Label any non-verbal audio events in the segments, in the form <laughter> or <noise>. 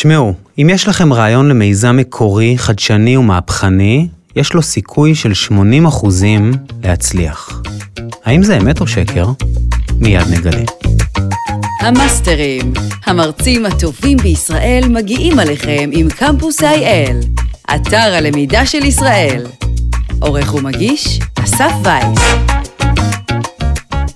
תשמעו, אם יש לכם רעיון למיזם מקורי, חדשני ומהפכני, יש לו סיכוי של 80% להצליח. האם זה אמת או שקר? מיד נגלה. המאסטרים, המרצים הטובים בישראל מגיעים עליכם עם קמפוס IL, אתר הלמידה של ישראל. עורך ומגיש, אסף וייס.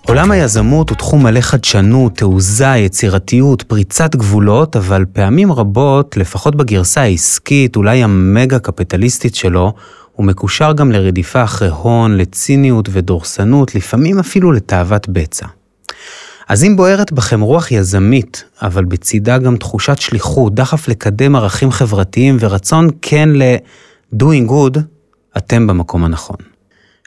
עולם היזמות הוא תחום מלא חדשנות, תעוזה, יצירתיות, פריצת גבולות, אבל פעמים רבות, לפחות בגרסה העסקית, אולי המגה קפיטליסטית שלו, הוא מקושר גם לרדיפה אחרי הון, לציניות ודורסנות, לפעמים אפילו לתאוות בצע. אז אם בוערת בכם רוח יזמית, אבל בצידה גם תחושת שליחות, דחף לקדם ערכים חברתיים ורצון כן ל-doing good, אתם במקום הנכון.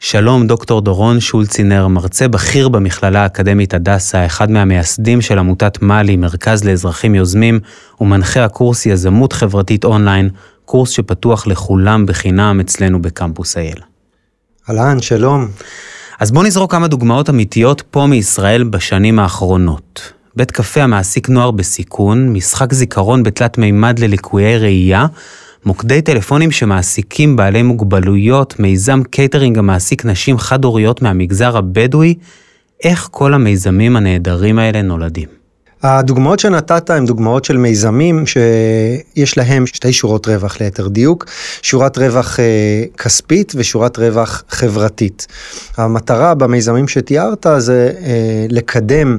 שלום, דוקטור דורון שולצינר, מרצה בכיר במכללה האקדמית הדסה, אחד מהמייסדים של עמותת מאלי, מרכז לאזרחים יוזמים, ומנחה הקורס יזמות חברתית אונליין, קורס שפתוח לכולם בחינם אצלנו בקמפוס IL. אהלן, שלום. אז בואו נזרוק כמה דוגמאות אמיתיות פה מישראל בשנים האחרונות. בית קפה המעסיק נוער בסיכון, משחק זיכרון בתלת מימד לליקויי ראייה, מוקדי טלפונים שמעסיקים בעלי מוגבלויות, מיזם קייטרינג המעסיק נשים חד-הוריות מהמגזר הבדואי, איך כל המיזמים הנהדרים האלה נולדים. הדוגמאות שנתת הן דוגמאות של מיזמים שיש להם שתי שורות רווח ליתר דיוק, שורת רווח אה, כספית ושורת רווח חברתית. המטרה במיזמים שתיארת זה אה, לקדם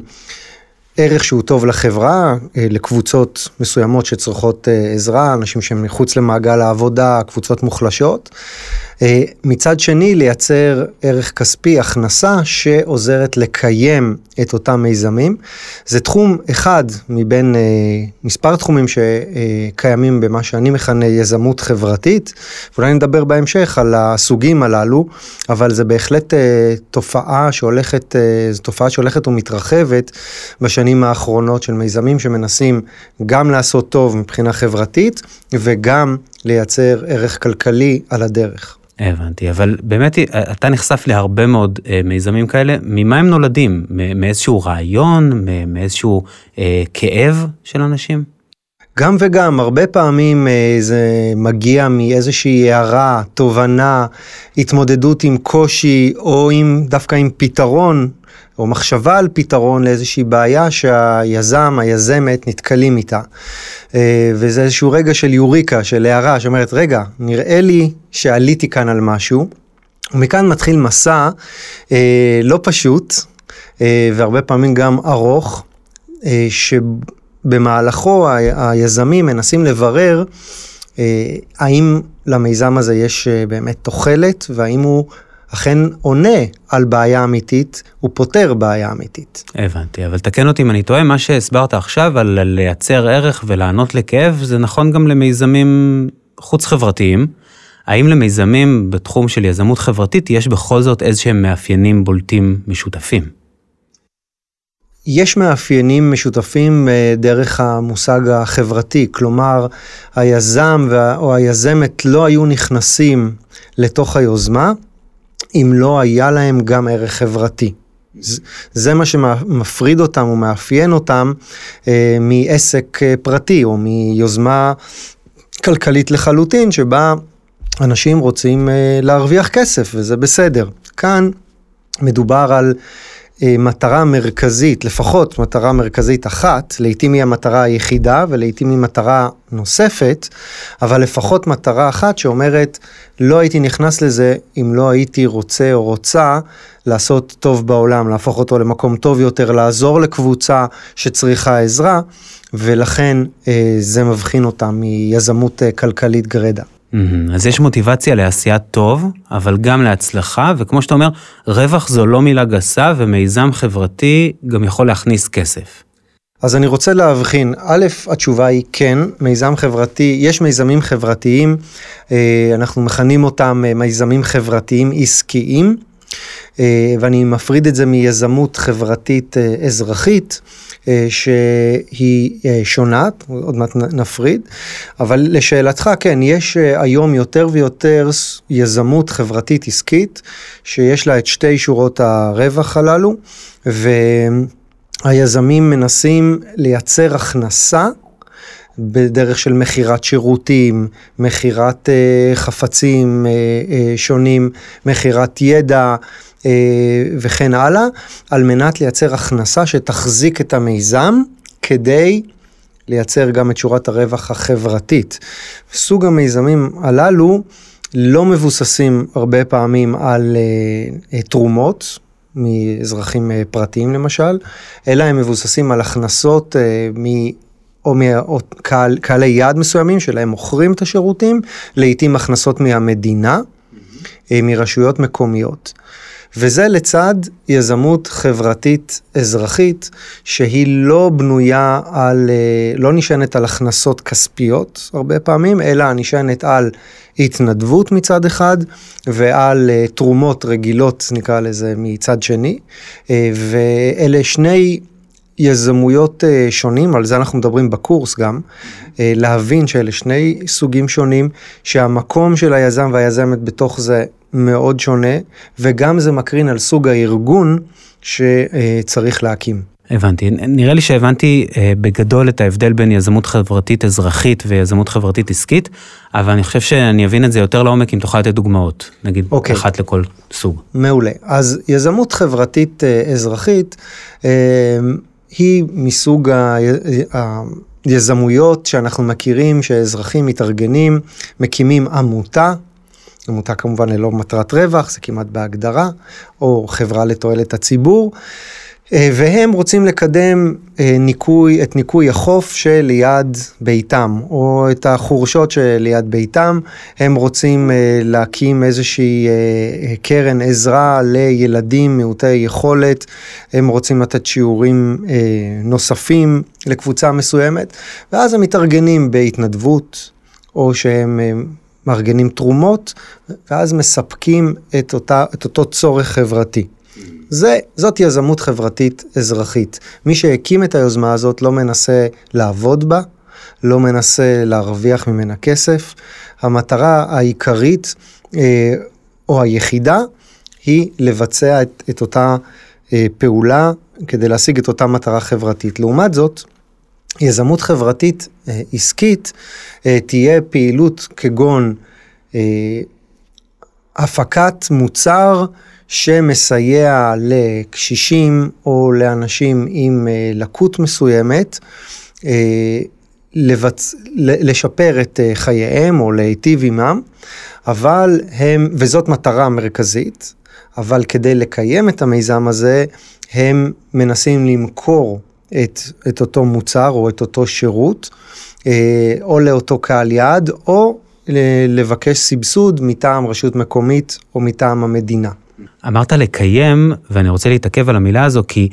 ערך שהוא טוב לחברה, אה, לקבוצות מסוימות שצריכות אה, עזרה, אנשים שהם מחוץ למעגל העבודה, קבוצות מוחלשות. אה, מצד שני, לייצר ערך כספי, הכנסה שעוזרת לקיים את אותם מיזמים. זה תחום אחד מבין אה, מספר תחומים שקיימים במה שאני מכנה יזמות חברתית, ואולי נדבר בהמשך על הסוגים הללו, אבל זה בהחלט אה, תופעה שהולכת, זו תופעה שהולכת ומתרחבת בשנים האחרונות של מיזמים שמנסים גם לעשות טוב מבחינה חברתית וגם לייצר ערך כלכלי על הדרך. הבנתי, אבל באמת אתה נחשף להרבה מאוד אה, מיזמים כאלה, ממה הם נולדים? מאיזשהו רעיון, מאיזשהו אה, כאב של אנשים? גם וגם, הרבה פעמים אה, זה מגיע מאיזושהי הערה, תובנה, התמודדות עם קושי, או עם, דווקא עם פתרון, או מחשבה על פתרון לאיזושהי בעיה שהיזם, היזמת, נתקלים איתה. אה, וזה איזשהו רגע של יוריקה, של הערה, שאומרת, רגע, נראה לי שעליתי כאן על משהו, ומכאן מתחיל מסע אה, לא פשוט, אה, והרבה פעמים גם ארוך, אה, שבמהלכו היזמים מנסים לברר אה, האם למיזם הזה יש אה, באמת תוחלת, והאם הוא... אכן עונה על בעיה אמיתית, הוא פותר בעיה אמיתית. הבנתי, אבל תקן אותי אם אני טועה, מה שהסברת עכשיו על לייצר ערך ולענות לכאב, זה נכון גם למיזמים חוץ חברתיים. האם למיזמים בתחום של יזמות חברתית יש בכל זאת איזשהם מאפיינים בולטים משותפים? יש מאפיינים משותפים אה, דרך המושג החברתי, כלומר היזם או היזמת לא היו נכנסים לתוך היוזמה, אם לא היה להם גם ערך חברתי. זה מה שמפריד אותם ומאפיין אותם אה, מעסק אה, פרטי או מיוזמה כלכלית לחלוטין שבה אנשים רוצים אה, להרוויח כסף וזה בסדר. כאן מדובר על מטרה מרכזית, לפחות מטרה מרכזית אחת, לעתים היא המטרה היחידה ולעתים היא מטרה נוספת, אבל לפחות מטרה אחת שאומרת, לא הייתי נכנס לזה אם לא הייתי רוצה או רוצה לעשות טוב בעולם, להפוך אותו למקום טוב יותר, לעזור לקבוצה שצריכה עזרה, ולכן אה, זה מבחין אותה מיזמות אה, כלכלית גרידא. Mm-hmm. אז יש מוטיבציה לעשיית טוב, אבל גם להצלחה, וכמו שאתה אומר, רווח זו לא מילה גסה, ומיזם חברתי גם יכול להכניס כסף. אז אני רוצה להבחין, א', התשובה היא כן, מיזם חברתי, יש מיזמים חברתיים, אה, אנחנו מכנים אותם אה, מיזמים חברתיים עסקיים, ואני מפריד את זה מיזמות חברתית אזרחית. אה, שהיא אה, שונה, עוד מעט נפריד, אבל לשאלתך, כן, יש אה, היום יותר ויותר יזמות חברתית עסקית, שיש לה את שתי שורות הרווח הללו, והיזמים מנסים לייצר הכנסה בדרך של מכירת שירותים, מכירת אה, חפצים אה, אה, שונים, מכירת ידע אה, וכן הלאה, על מנת לייצר הכנסה שתחזיק את המיזם כדי לייצר גם את שורת הרווח החברתית. סוג המיזמים הללו לא מבוססים הרבה פעמים על אה, תרומות. מאזרחים אה, פרטיים למשל, אלא הם מבוססים על הכנסות אה, או מקהלי יעד מסוימים שלהם מוכרים את השירותים, לעיתים הכנסות מהמדינה, אה, מרשויות מקומיות. וזה לצד יזמות חברתית אזרחית שהיא לא בנויה על, לא נשענת על הכנסות כספיות הרבה פעמים, אלא נשענת על התנדבות מצד אחד ועל uh, תרומות רגילות נקרא לזה מצד שני ואלה שני יזמויות uh, שונים על זה אנחנו מדברים בקורס גם uh, להבין שאלה שני סוגים שונים שהמקום של היזם והיזמת בתוך זה מאוד שונה וגם זה מקרין על סוג הארגון שצריך להקים. הבנתי. נראה לי שהבנתי אה, בגדול את ההבדל בין יזמות חברתית אזרחית ויזמות חברתית עסקית, אבל אני חושב שאני אבין את זה יותר לעומק אם תוכל לתת דוגמאות, נגיד okay. אוקיי. אחת לכל סוג. מעולה. אז יזמות חברתית אה, אזרחית אה, היא מסוג היזמויות שאנחנו מכירים, שאזרחים מתארגנים, מקימים עמותה. עמותה כמובן ללא מטרת רווח, זה כמעט בהגדרה, או חברה לתועלת הציבור. אה, והם רוצים לקדם אה, ניקוי, את ניקוי החוף שליד ביתם, או את החורשות שליד ביתם. הם רוצים אה, להקים איזושהי קרן עזרה לילדים מעוטי יכולת, הם רוצים לתת שיעורים נוספים לקבוצה מסוימת, ואז הם מתארגנים בהתנדבות, או שהם מארגנים תרומות, ואז מספקים את, אותה, את אותו צורך חברתי. זה, זאת יזמות חברתית אזרחית. מי שהקים את היוזמה הזאת לא מנסה לעבוד בה, לא מנסה להרוויח ממנה כסף. המטרה העיקרית אה, או היחידה היא לבצע את, את אותה אה, פעולה כדי להשיג את אותה מטרה חברתית. לעומת זאת, יזמות חברתית אה, עסקית אה, תהיה פעילות כגון אה, הפקת מוצר שמסייע לקשישים או לאנשים עם אה, לקות מסוימת אה, לבצ... לשפר את אה, חייהם או להיטיב עימם, אבל הם, וזאת מטרה מרכזית, אבל כדי לקיים את המיזם הזה, הם מנסים למכור את, את אותו מוצר או את אותו שירות, או לאותו קהל יעד, או לבקש סבסוד מטעם רשות מקומית או מטעם המדינה. אמרת לקיים, ואני רוצה להתעכב על המילה הזו, כי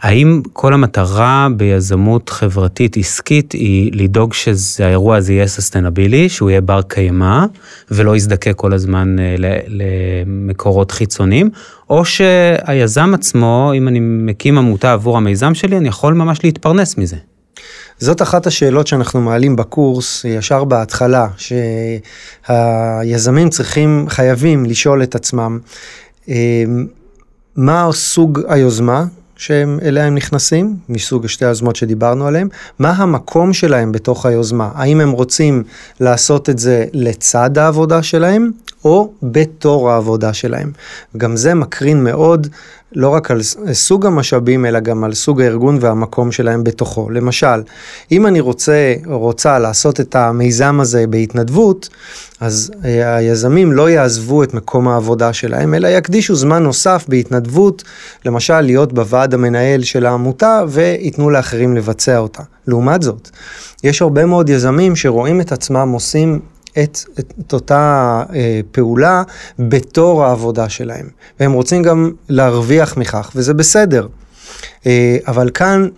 האם כל המטרה ביזמות חברתית עסקית היא לדאוג שהאירוע הזה יהיה ססטנבילי, שהוא יהיה בר קיימא, ולא יזדקק כל הזמן אה, למקורות חיצוניים, או שהיזם עצמו, אם אני מקים עמותה עבור המיזם שלי, אני יכול ממש להתפרנס מזה. זאת אחת השאלות שאנחנו מעלים בקורס ישר בהתחלה, שהיזמים צריכים, חייבים לשאול את עצמם, מה סוג היוזמה שהם אליה הם נכנסים, מסוג שתי היוזמות שדיברנו עליהן, מה המקום שלהם בתוך היוזמה, האם הם רוצים לעשות את זה לצד העבודה שלהם, או בתור העבודה שלהם. גם זה מקרין מאוד לא רק על סוג המשאבים, אלא גם על סוג הארגון והמקום שלהם בתוכו. למשל, אם אני רוצה או רוצה לעשות את המיזם הזה בהתנדבות, אז אה, היזמים לא יעזבו את מקום העבודה שלהם, אלא יקדישו זמן נוסף בהתנדבות, למשל להיות בוועד המנהל של העמותה וייתנו לאחרים לבצע אותה. לעומת זאת, יש הרבה מאוד יזמים שרואים את עצמם עושים את, את, את אותה אה, פעולה בתור העבודה שלהם, והם רוצים גם להרוויח מכך, וזה בסדר. אה, אבל כאן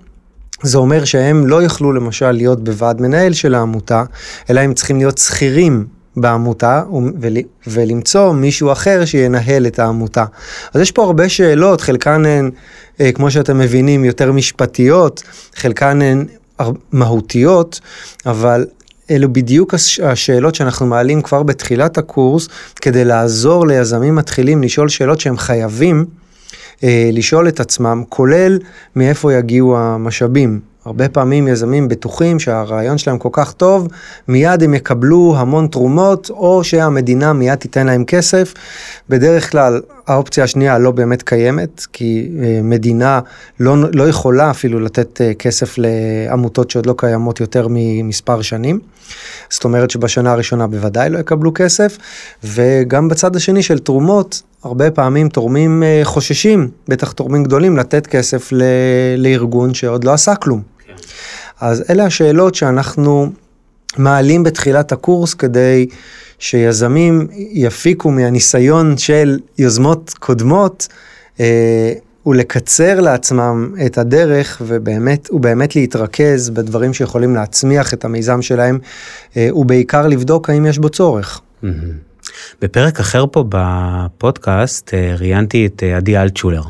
זה אומר שהם לא יוכלו למשל להיות בוועד מנהל של העמותה, אלא הם צריכים להיות שכירים בעמותה ול, ולמצוא מישהו אחר שינהל את העמותה. אז יש פה הרבה שאלות, חלקן הן, אה, כמו שאתם מבינים, יותר משפטיות, חלקן הן מהותיות, אבל אלו בדיוק השאלות שאנחנו מעלים כבר בתחילת הקורס, כדי לעזור ליזמים מתחילים לשאול שאלות שהם חייבים אה, לשאול את עצמם, כולל מאיפה יגיעו המשאבים. הרבה פעמים יזמים בטוחים שהרעיון שלהם כל כך טוב, מיד הם יקבלו המון תרומות, או שהמדינה מיד תיתן להם כסף. בדרך כלל האופציה השנייה לא באמת קיימת, כי אה, מדינה לא, לא יכולה אפילו לתת אה, כסף לעמותות שעוד לא קיימות יותר ממספר שנים. זאת אומרת שבשנה הראשונה בוודאי לא יקבלו כסף, וגם בצד השני של תרומות, הרבה פעמים תורמים אה, חוששים, בטח תורמים גדולים, לתת כסף ל, לארגון שעוד לא עשה כלום. אז אלה השאלות שאנחנו מעלים בתחילת הקורס כדי שיזמים יפיקו מהניסיון של יוזמות קודמות. אה, ולקצר לעצמם את הדרך ובאמת, ובאמת להתרכז בדברים שיכולים להצמיח את המיזם שלהם, אה, ובעיקר לבדוק האם יש בו צורך. בפרק אחר פה בפודקאסט אה, ראיינתי את אה, עדי אלטשולר,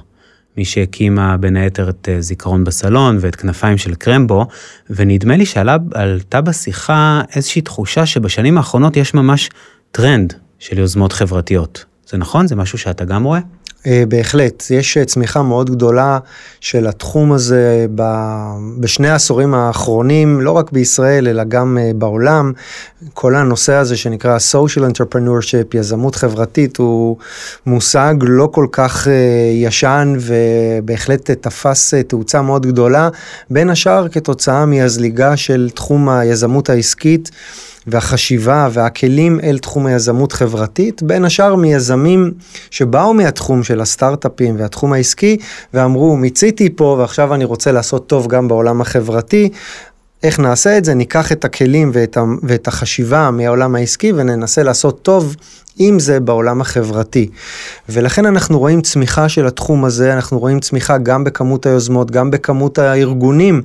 מי שהקימה בין היתר את זיכרון בסלון ואת כנפיים של קרמבו, ונדמה לי שעלתה בשיחה איזושהי תחושה שבשנים האחרונות יש ממש טרנד של יוזמות חברתיות. זה נכון? זה משהו שאתה גם רואה? אה, בהחלט, יש אה, צמיחה מאוד גדולה של התחום הזה בשני העשורים האחרונים, לא רק בישראל אלא גם אה, בעולם. כל הנושא הזה שנקרא social entrepreneurship, יזמות חברתית, הוא מושג לא כל כך ישן ובהחלט תפס תאוצה מאוד גדולה, בין השאר כתוצאה מהזליגה של תחום היזמות העסקית. והחשיבה והכלים אל תחום היזמות חברתית, בין השאר מיזמים שבאו מהתחום של הסטארט-אפים והתחום העסקי, ואמרו, מיציתי פה ועכשיו אני רוצה לעשות טוב גם בעולם החברתי. איך נעשה את זה? ניקח את הכלים ואת, ואת החשיבה מהעולם העסקי וננסה לעשות טוב אם זה בעולם החברתי. ולכן אנחנו רואים צמיחה של התחום הזה, אנחנו רואים צמיחה גם בכמות היוזמות, גם בכמות הארגונים,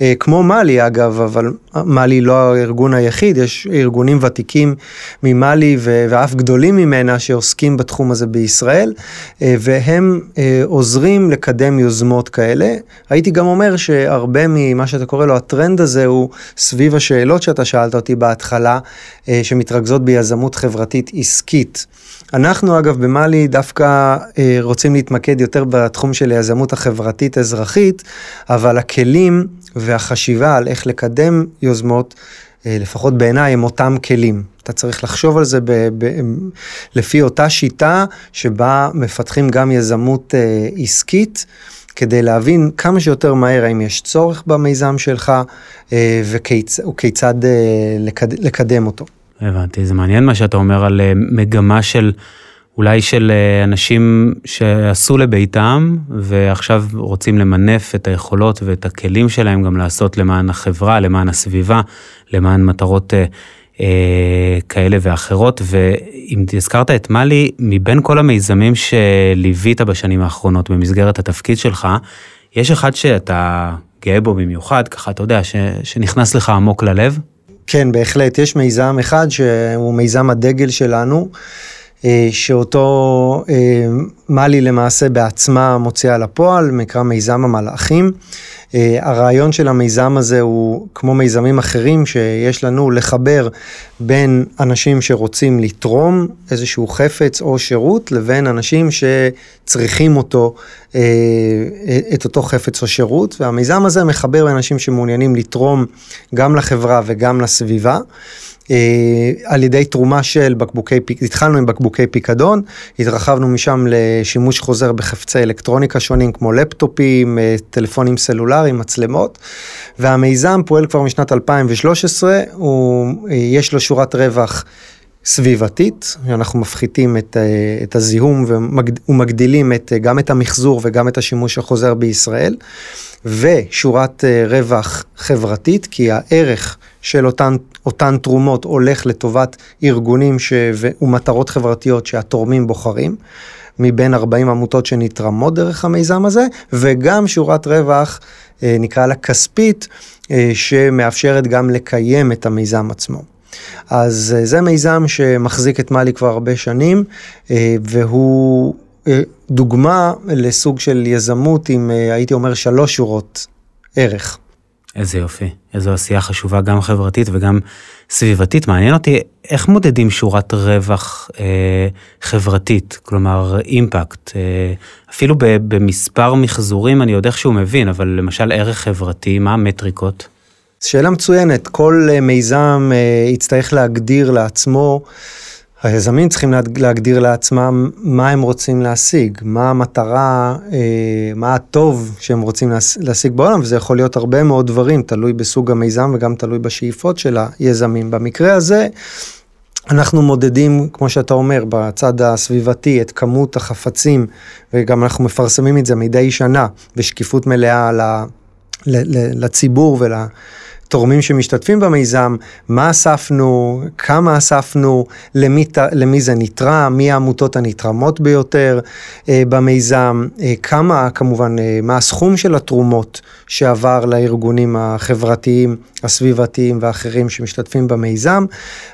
אה, כמו מאלי אגב, אבל מאלי לא הארגון היחיד, יש ארגונים ותיקים ממאלי ואף גדולים ממנה שעוסקים בתחום הזה בישראל, אה, והם אה, עוזרים לקדם יוזמות כאלה. הייתי גם אומר שהרבה ממה שאתה קורא לו הטרנד הזה הוא סביב השאלות שאתה שאלת אותי בהתחלה, שמתרכזות ביזמות חברתית עסקית. עסקית. אנחנו אגב במאלי דווקא אה, רוצים להתמקד יותר בתחום של היזמות החברתית-אזרחית, אבל הכלים והחשיבה על איך לקדם יוזמות, אה, לפחות בעיניי, הם אותם כלים. אתה צריך לחשוב על זה ב, ב, לפי אותה שיטה שבה מפתחים גם יזמות אה, עסקית. כדי להבין כמה שיותר מהר האם יש צורך במיזם שלך אה, וכיצ, וכיצד אה, לקד, לקדם אותו. הבנתי, זה מעניין מה שאתה אומר על אה, מגמה של, אולי של אה, אנשים שעשו לביתם, ועכשיו רוצים למנף את היכולות ואת הכלים שלהם גם לעשות למען החברה, למען הסביבה, למען מטרות אה, אה, כאלה ואחרות. ואם הזכרת את מאלי, מבין כל המיזמים שליווית בשנים האחרונות במסגרת התפקיד שלך, יש אחד שאתה גאה בו במיוחד, ככה אתה יודע, ש, שנכנס לך עמוק ללב? כן, בהחלט. יש מיזם אחד שהוא מיזם הדגל שלנו, אה, שאותו מאלי למעשה בעצמה מוציאה לפועל, נקרא מיזם המלאכים. אה, הרעיון של המיזם הזה הוא כמו מיזמים אחרים שיש לנו לחבר בין אנשים שרוצים לתרום איזשהו חפץ או שירות לבין אנשים שצריכים אותו, את אותו חפץ או שירות והמיזם הזה מחבר בין אנשים שמעוניינים לתרום גם לחברה וגם לסביבה. אה, על ידי תרומה של בקבוקי, התחלנו עם בקבוקי פיקדון, התרחבנו משם לשימוש חוזר בחפצי אלקטרוניקה שונים כמו לפטופים, אה, טלפונים סלולריים, מצלמות, והמיזם פועל כבר משנת 2013, הוא, אה, יש לו שורת רווח. סביבתית, אנחנו מפחיתים את, את הזיהום ומגדילים את, גם את המחזור וגם את השימוש החוזר בישראל, ושורת רווח חברתית, כי הערך של אותן, אותן תרומות הולך לטובת ארגונים ש... ומטרות חברתיות שהתורמים בוחרים, מבין 40 עמותות שנתרמות דרך המיזם הזה, וגם שורת רווח, אה, נקרא לה כספית, אה, שמאפשרת גם לקיים את המיזם עצמו. אז אה, זה מיזם שמחזיק את מאלי כבר הרבה שנים, והוא דוגמה לסוג של יזמות עם, הייתי אומר, שלוש שורות ערך. איזה יופי, איזו עשייה חשובה גם חברתית וגם סביבתית. מעניין אותי איך מודדים שורת רווח אה, חברתית, כלומר אימפקט. אה, אפילו ב, במספר מחזורים אני יודע איך שהוא מבין, אבל למשל ערך חברתי, מה המטריקות? שאלה מצוינת, כל אה, מיזם אה, יצטרך להגדיר לעצמו היזמים צריכים להגדיר לעצמם מה הם רוצים להשיג, מה המטרה, אה, מה הטוב שהם רוצים להשיג בעולם, וזה יכול להיות הרבה מאוד דברים, תלוי בסוג המיזם וגם תלוי בשאיפות של היזמים. במקרה הזה, אנחנו מודדים, כמו שאתה אומר, בצד הסביבתי, את כמות החפצים, וגם אנחנו מפרסמים את זה מדי שנה, בשקיפות מלאה לציבור ול... תורמים שמשתתפים במיזם, מה אספנו, כמה אספנו, למי, למי זה נתרם, מי העמותות הנתרמות ביותר אה, במיזם, אה, כמה כמובן, אה, מה הסכום של התרומות שעבר לארגונים החברתיים, הסביבתיים ואחרים שמשתתפים במיזם,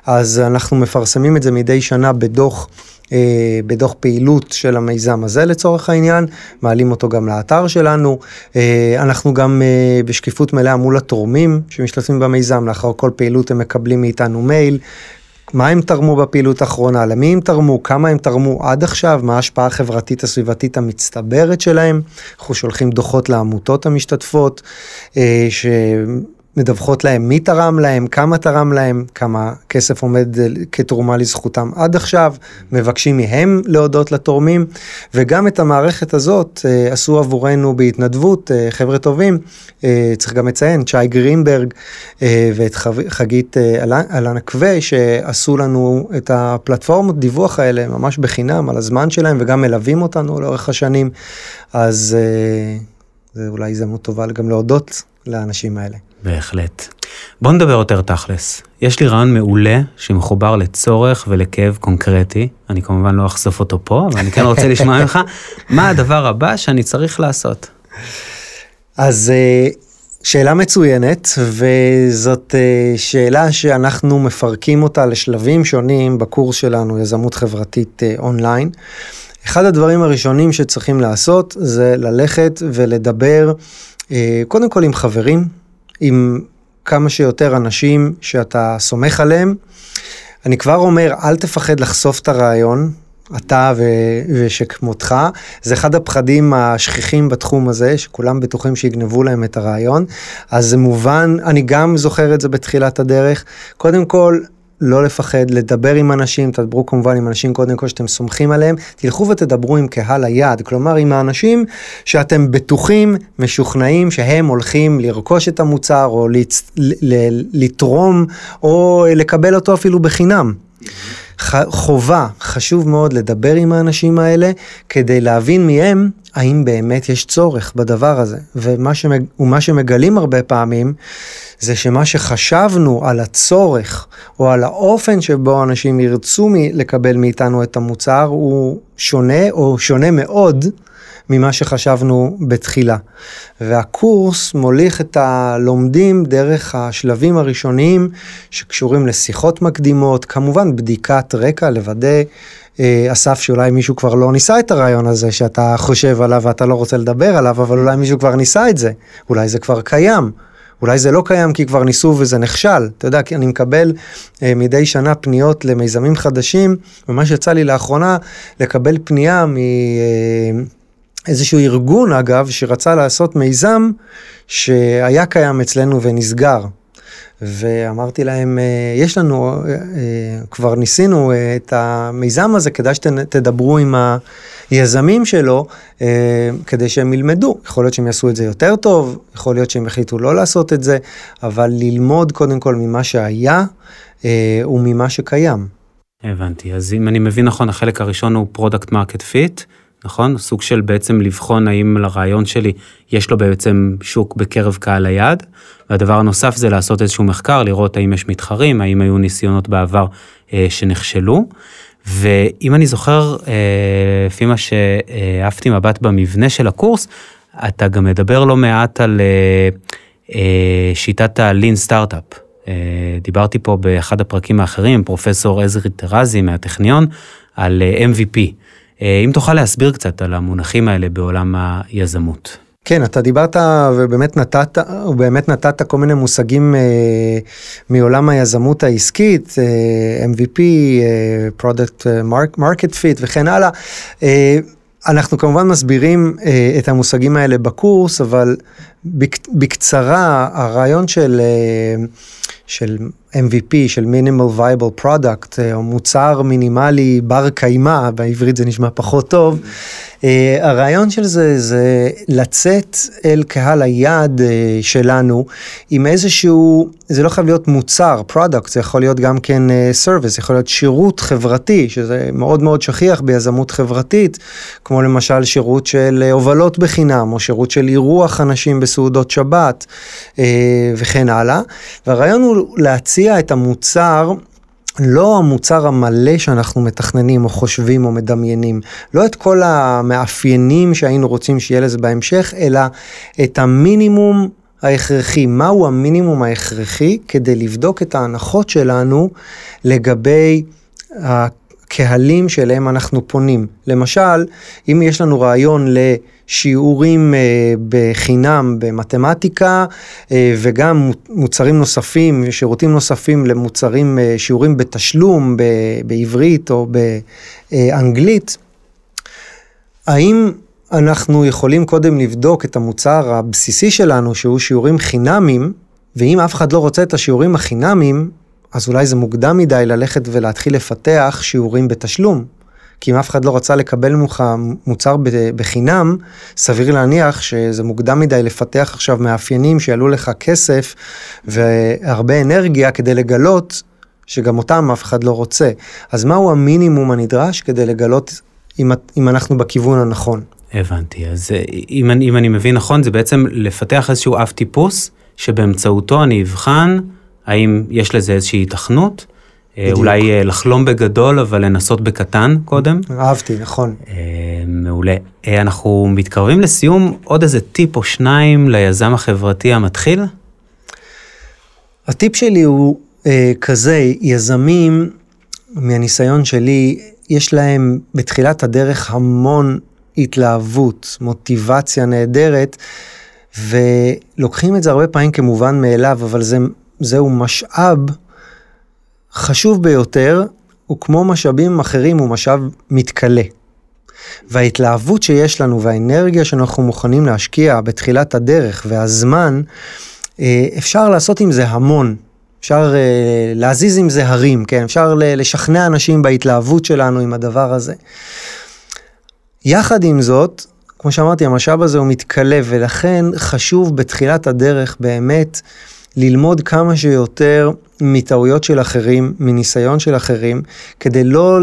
אז אנחנו מפרסמים את זה מדי שנה בדוח. אה, בדוח פעילות של המיזם הזה לצורך העניין, מעלים אותו גם לאתר שלנו. אה, אנחנו גם אה, בשקיפות מלאה מול התורמים שמשתתפים במיזם, לאחר כל פעילות הם מקבלים מאיתנו מייל. מה הם תרמו בפעילות האחרונה, למי הם תרמו, כמה הם תרמו עד עכשיו, מה ההשפעה החברתית הסביבתית המצטברת שלהם. אנחנו שולחים דוחות לעמותות המשתתפות, ש... מדווחות להם מי תרם להם, כמה תרם להם, כמה כסף עומד כתרומה לזכותם עד עכשיו, מבקשים מהם להודות לתורמים, וגם את המערכת הזאת אה, עשו עבורנו בהתנדבות, אה, חבר'ה טובים, אה, צריך גם לציין, צ'י גרינברג ואת חגית אלנה קווה, שעשו לנו את הפלטפורמות דיווח האלה ממש בחינם על הזמן שלהם, וגם מלווים אותנו לאורך השנים, אז זה אולי הזדמנות טובה גם להודות לאנשים האלה. בהחלט. בוא נדבר יותר תכלס. יש לי רעיון מעולה שמחובר לצורך ולכאב קונקרטי. אני כמובן לא אחשוף אותו פה, אבל אני כן רוצה לשמוע ממך, מה הדבר הבא שאני צריך לעשות? אז אה, שאלה מצוינת, וזאת אה, שאלה שאנחנו מפרקים אותה לשלבים שונים בקורס שלנו, יזמות חברתית אה, אונליין. אחד הדברים הראשונים שצריכים לעשות זה ללכת ולדבר קודם כל עם חברים, עם כמה שיותר אנשים שאתה סומך עליהם. אני כבר אומר, אל תפחד לחשוף את הרעיון, אתה ו- ושכמותך, זה אחד הפחדים השכיחים בתחום הזה, שכולם בטוחים שיגנבו להם את הרעיון, אז זה מובן, אני גם זוכר את זה בתחילת הדרך. קודם כל, לא לפחד, לדבר עם אנשים, תדברו כמובן עם אנשים קודם כל שאתם סומכים עליהם, תלכו ותדברו עם קהל היעד, כלומר עם האנשים שאתם בטוחים, משוכנעים שהם הולכים לרכוש את המוצר או לצ... לתרום או לקבל אותו אפילו בחינם. חובה, חשוב מאוד לדבר עם האנשים האלה כדי להבין מהם האם באמת יש צורך בדבר הזה. ומה, שמג... ומה שמגלים הרבה פעמים זה שמה שחשבנו על הצורך או על האופן שבו אנשים ירצו לקבל מאיתנו את המוצר הוא שונה או שונה מאוד ממה שחשבנו בתחילה. והקורס מוליך את הלומדים דרך השלבים הראשוניים שקשורים לשיחות מקדימות, כמובן בדיקת רקע, לוודא, אה, אסף, שאולי מישהו כבר לא ניסה את הרעיון הזה שאתה חושב עליו ואתה לא רוצה לדבר עליו, אבל אולי מישהו כבר ניסה את זה, אולי זה כבר קיים. אולי זה לא קיים כי כבר ניסו וזה נכשל. אתה יודע, כי אני מקבל אה, מדי שנה פניות למיזמים חדשים, ומה שיצא לי לאחרונה, לקבל פנייה מ... אה, איזשהו ארגון אגב, שרצה לעשות מיזם שהיה קיים אצלנו ונסגר. ואמרתי להם, אה, יש לנו, אה, אה, כבר ניסינו את המיזם הזה, כדאי שתדברו עם היזמים שלו, כדי שהם ילמדו. יכול להיות שהם יעשו את זה יותר טוב, יכול להיות שהם החליטו לא לעשות את זה, אבל ללמוד קודם כל ממה שהיה וממה שקיים. הבנתי, אז אם אני מבין נכון, החלק הראשון הוא product market fit. נכון? סוג של בעצם לבחון האם לרעיון שלי יש לו בעצם שוק בקרב קהל היעד. והדבר הנוסף זה לעשות איזשהו מחקר, לראות האם יש מתחרים, האם היו ניסיונות בעבר אה, שנכשלו. ואם אני זוכר, אה, לפי מה שהעפתי מבט במבנה של הקורס, אתה גם מדבר לא מעט על אה, אה, שיטת ה-lean סטארט-אפ. אה, דיברתי פה באחד הפרקים האחרים, פרופסור עזרי טרזי מהטכניון, על אה, MVP. אה, אם תוכל להסביר קצת על המונחים האלה בעולם היזמות. כן, אתה דיברת ובאמת נתת, ובאמת נתת כל מיני מושגים אה, מעולם היזמות העסקית, אה, MVP, אה, Product אה, Market Fit וכן הלאה. אה, אנחנו כמובן מסבירים אה, את המושגים האלה בקורס, אבל בק, בקצרה, הרעיון של, אה, של MVP, של Viable Product, אה, או מוצר מינימלי בר קיימא, בעברית זה נשמע פחות טוב, אה, הרעיון של זה זה לצאת אל קהל היעד אה, שלנו עם איזשהו, זה לא חייב להיות מוצר, product, זה יכול להיות גם כן service, אה, יכול להיות שירות חברתי, שזה מאוד מאוד שכיח ביזמות חברתית, כמו למשל שירות של הובלות בחינם, או שירות של אירוח אנשים בסעודות שבת, וכן הלאה. והרעיון הוא להציע את המוצר לא המוצר המלא שאנחנו מתכננים או חושבים או מדמיינים, לא את כל המאפיינים שהיינו רוצים שיהיה לזה בהמשך, אלא את המינימום ההכרחי, מהו המינימום ההכרחי? כדי לבדוק את ההנחות שלנו לגבי הקהלים שאליהם אנחנו פונים. למשל, אם יש לנו רעיון לשיעורים אה, בחינם במתמטיקה אה, וגם מוצרים נוספים, שירותים נוספים למוצרים, אה, שיעורים בתשלום בעברית או באנגלית, האם אנחנו יכולים קודם לבדוק את המוצר הבסיסי שלנו, שהוא שיעורים חינמים, ואם אף אחד לא רוצה את השיעורים החינמים, אז אולי זה מוקדם מדי ללכת ולהתחיל לפתח שיעורים בתשלום. כי אם אף אחד לא רצה לקבל ממך מוצר בחינם, סביר להניח שזה מוקדם מדי לפתח עכשיו מאפיינים שיעלו לך כסף והרבה אנרגיה כדי לגלות שגם אותם אף אחד לא רוצה. אז מהו המינימום הנדרש כדי לגלות אם, אם אנחנו בכיוון הנכון? הבנתי, אז אה, אם אני, אם אני מבין נכון, זה בעצם לפתח איזשהו אב טיפוס, שבאמצעותו אני אבחן האם יש לזה איזושהי התכנות? אה, בדיוק. אולי אה, לחלום בגדול, אבל לנסות בקטן קודם. אהבתי, נכון. אה, מעולה. אנחנו מתקרבים לסיום, עוד איזה טיפ או שניים ליזם החברתי המתחיל? הטיפ שלי הוא אה, כזה, יזמים, מהניסיון שלי, יש להם בתחילת הדרך המון התלהבות, מוטיבציה נהדרת, ולוקחים את זה הרבה פעמים כמובן מאליו, אבל זה זהו משאב חשוב ביותר, וכמו משאבים אחרים הוא משאב מתכלה. וההתלהבות שיש לנו והאנרגיה שאנחנו מוכנים להשקיע בתחילת הדרך והזמן, אה, אפשר לעשות עם זה המון. אפשר אה, להזיז עם זה הרים, כן? אפשר לשכנע אנשים בהתלהבות שלנו עם הדבר הזה. יחד עם זאת, כמו שאמרתי, המשאב הזה הוא מתכלה, ולכן חשוב בתחילת הדרך באמת ללמוד כמה שיותר מטעויות של אחרים, מניסיון של אחרים, כדי לא,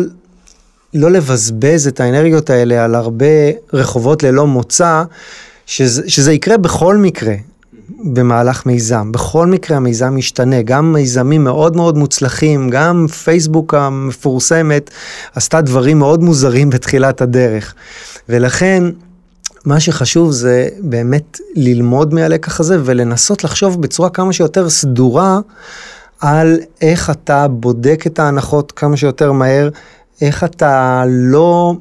לא לבזבז את האנרגיות האלה על הרבה רחובות ללא מוצא, שזה, שזה יקרה בכל מקרה. במהלך מיזם. בכל מקרה המיזם משתנה, גם מיזמים מאוד מאוד מוצלחים, גם פייסבוק המפורסמת עשתה דברים מאוד מוזרים בתחילת הדרך. ולכן מה שחשוב זה באמת ללמוד מהלקח הזה ולנסות לחשוב בצורה כמה שיותר סדורה על איך אתה בודק את ההנחות כמה שיותר מהר, איך אתה לא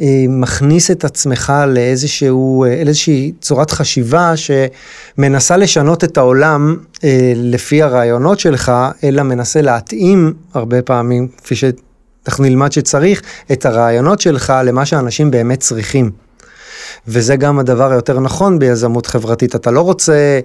אה, מכניס את עצמך לאיזשהו, אה, לאיזושהי צורת חשיבה שמנסה לשנות את העולם אה, לפי הרעיונות שלך, אלא מנסה להתאים הרבה פעמים, כפי שאנחנו נלמד שצריך, את הרעיונות שלך למה שאנשים באמת צריכים. וזה גם הדבר היותר נכון ביזמות חברתית. אתה לא רוצה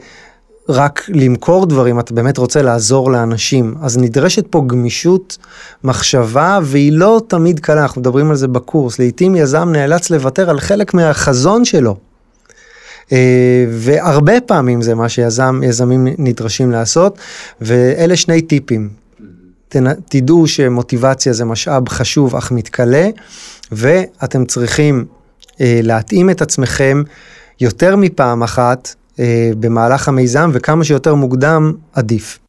רק למכור דברים, אתה באמת רוצה לעזור לאנשים. אז נדרשת פה גמישות מחשבה, והיא לא תמיד קלה, אנחנו מדברים על זה בקורס. לעתים יזם נאלץ לוותר על חלק מהחזון שלו. אה, והרבה פעמים זה מה שיזמים נדרשים לעשות, ואלה שני טיפים. תדעו שמוטיבציה זה משאב חשוב אך מתכלה, ואתם צריכים להתאים את עצמכם יותר מפעם אחת אה, במהלך המיזם, וכמה שיותר מוקדם עדיף.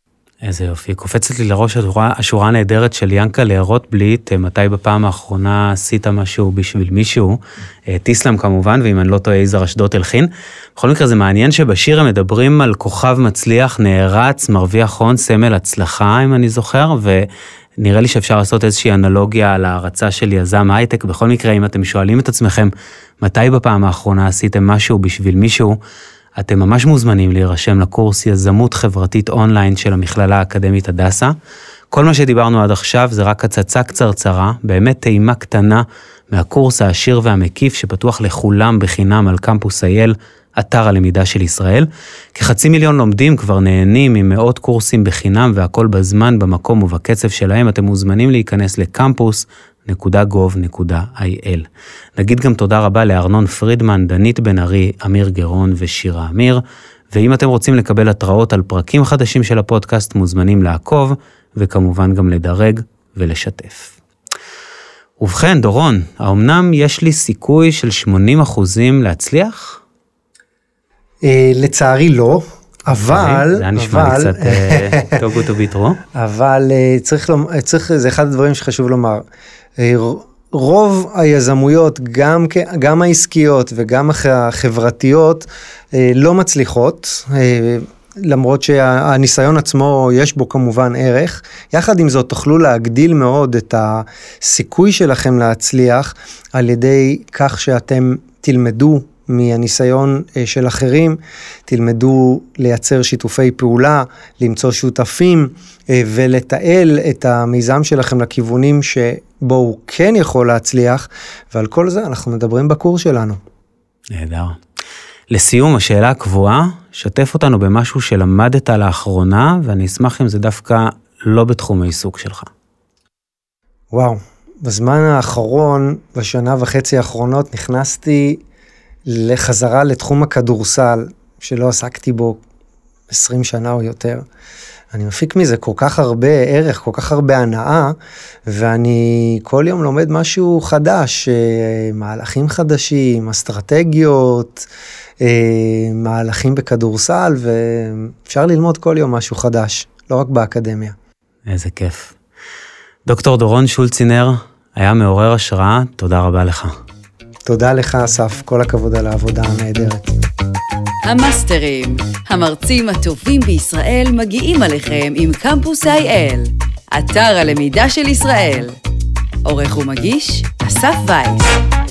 איזה יופי. קופצת לי לראש השורה, השורה הנהדרת של ינקלה רוטבליט, אה, מתי בפעם האחרונה עשית משהו בשביל מישהו, טיסלאם כמובן, ואם אני לא טועה, יזהר אשדות הלחין. בכל מקרה, זה מעניין שבשיר הם מדברים על כוכב מצליח, נערץ, מרוויח הון, סמל הצלחה, אם אני זוכר, ו... נראה לי שאפשר לעשות איזושהי אנלוגיה על הערצה של יזם הייטק. בכל מקרה, אם אתם שואלים את עצמכם, מתי בפעם האחרונה עשיתם משהו בשביל מישהו, אתם ממש מוזמנים להירשם לקורס יזמות חברתית אונליין של המכללה האקדמית הדסה. כל מה שדיברנו עד עכשיו זה רק הצצה קצרצרה, באמת טעימה קטנה מהקורס העשיר והמקיף שפתוח לכולם בחינם על קמפוס אייל, אתר הלמידה של ישראל. כחצי מיליון לומדים כבר נהנים ממאות קורסים בחינם והכל בזמן, במקום ובקצב שלהם. אתם מוזמנים להיכנס לקמפוס.gov.il. נגיד גם תודה רבה לארנון פרידמן, דנית בן ארי, אמיר גרון ושירה אמיר. ואם אתם רוצים לקבל התראות על פרקים חדשים של הפודקאסט, מוזמנים לעקוב, וכמובן גם לדרג ולשתף. ובכן, דורון, האומנם יש לי סיכוי של 80 אחוזים להצליח? אה, לצערי לא, אבל, זה היה נשמע לי קצת <laughs> טוב גוטו ביטרו. אבל אה, צריך, צריך, זה אחד הדברים שחשוב לומר. אה, רוב היזמויות, גם, גם העסקיות וגם החברתיות, לא מצליחות. למרות שהניסיון עצמו יש בו כמובן ערך. יחד עם זאת תוכלו להגדיל מאוד את הסיכוי שלכם להצליח על ידי כך שאתם תלמדו מהניסיון אה, של אחרים, תלמדו לייצר שיתופי פעולה, למצוא שותפים אה, ולתעל את המיזם שלכם לכיוונים שבו הוא כן יכול להצליח, ועל כל זה אנחנו מדברים בקורס שלנו. נהדר. לסיום, השאלה הקבועה, שתף אותנו במשהו שלמדת לאחרונה, ואני אשמח אם זה דווקא לא בתחום העיסוק שלך. וואו, בזמן האחרון, בשנה וחצי האחרונות, נכנסתי לחזרה לתחום הכדורסל, שלא עסקתי בו 20 שנה או יותר. אני מפיק מזה כל כך הרבה ערך, כל כך הרבה הנאה, ואני כל יום לומד משהו חדש, אה, מהלכים חדשים, אסטרטגיות, אה, מהלכים בכדורסל, ואפשר ללמוד כל יום משהו חדש, לא רק באקדמיה. איזה כיף. דוקטור דורון שולצינר, היה מעורר השראה, תודה רבה לך. תודה לך, אסף, כל הכבוד על העבודה הנהדרת. המאסטרים, המרצים הטובים בישראל מגיעים עליכם עם קמפוס IL, אתר הלמידה של ישראל. עורך ומגיש, אסף וייס.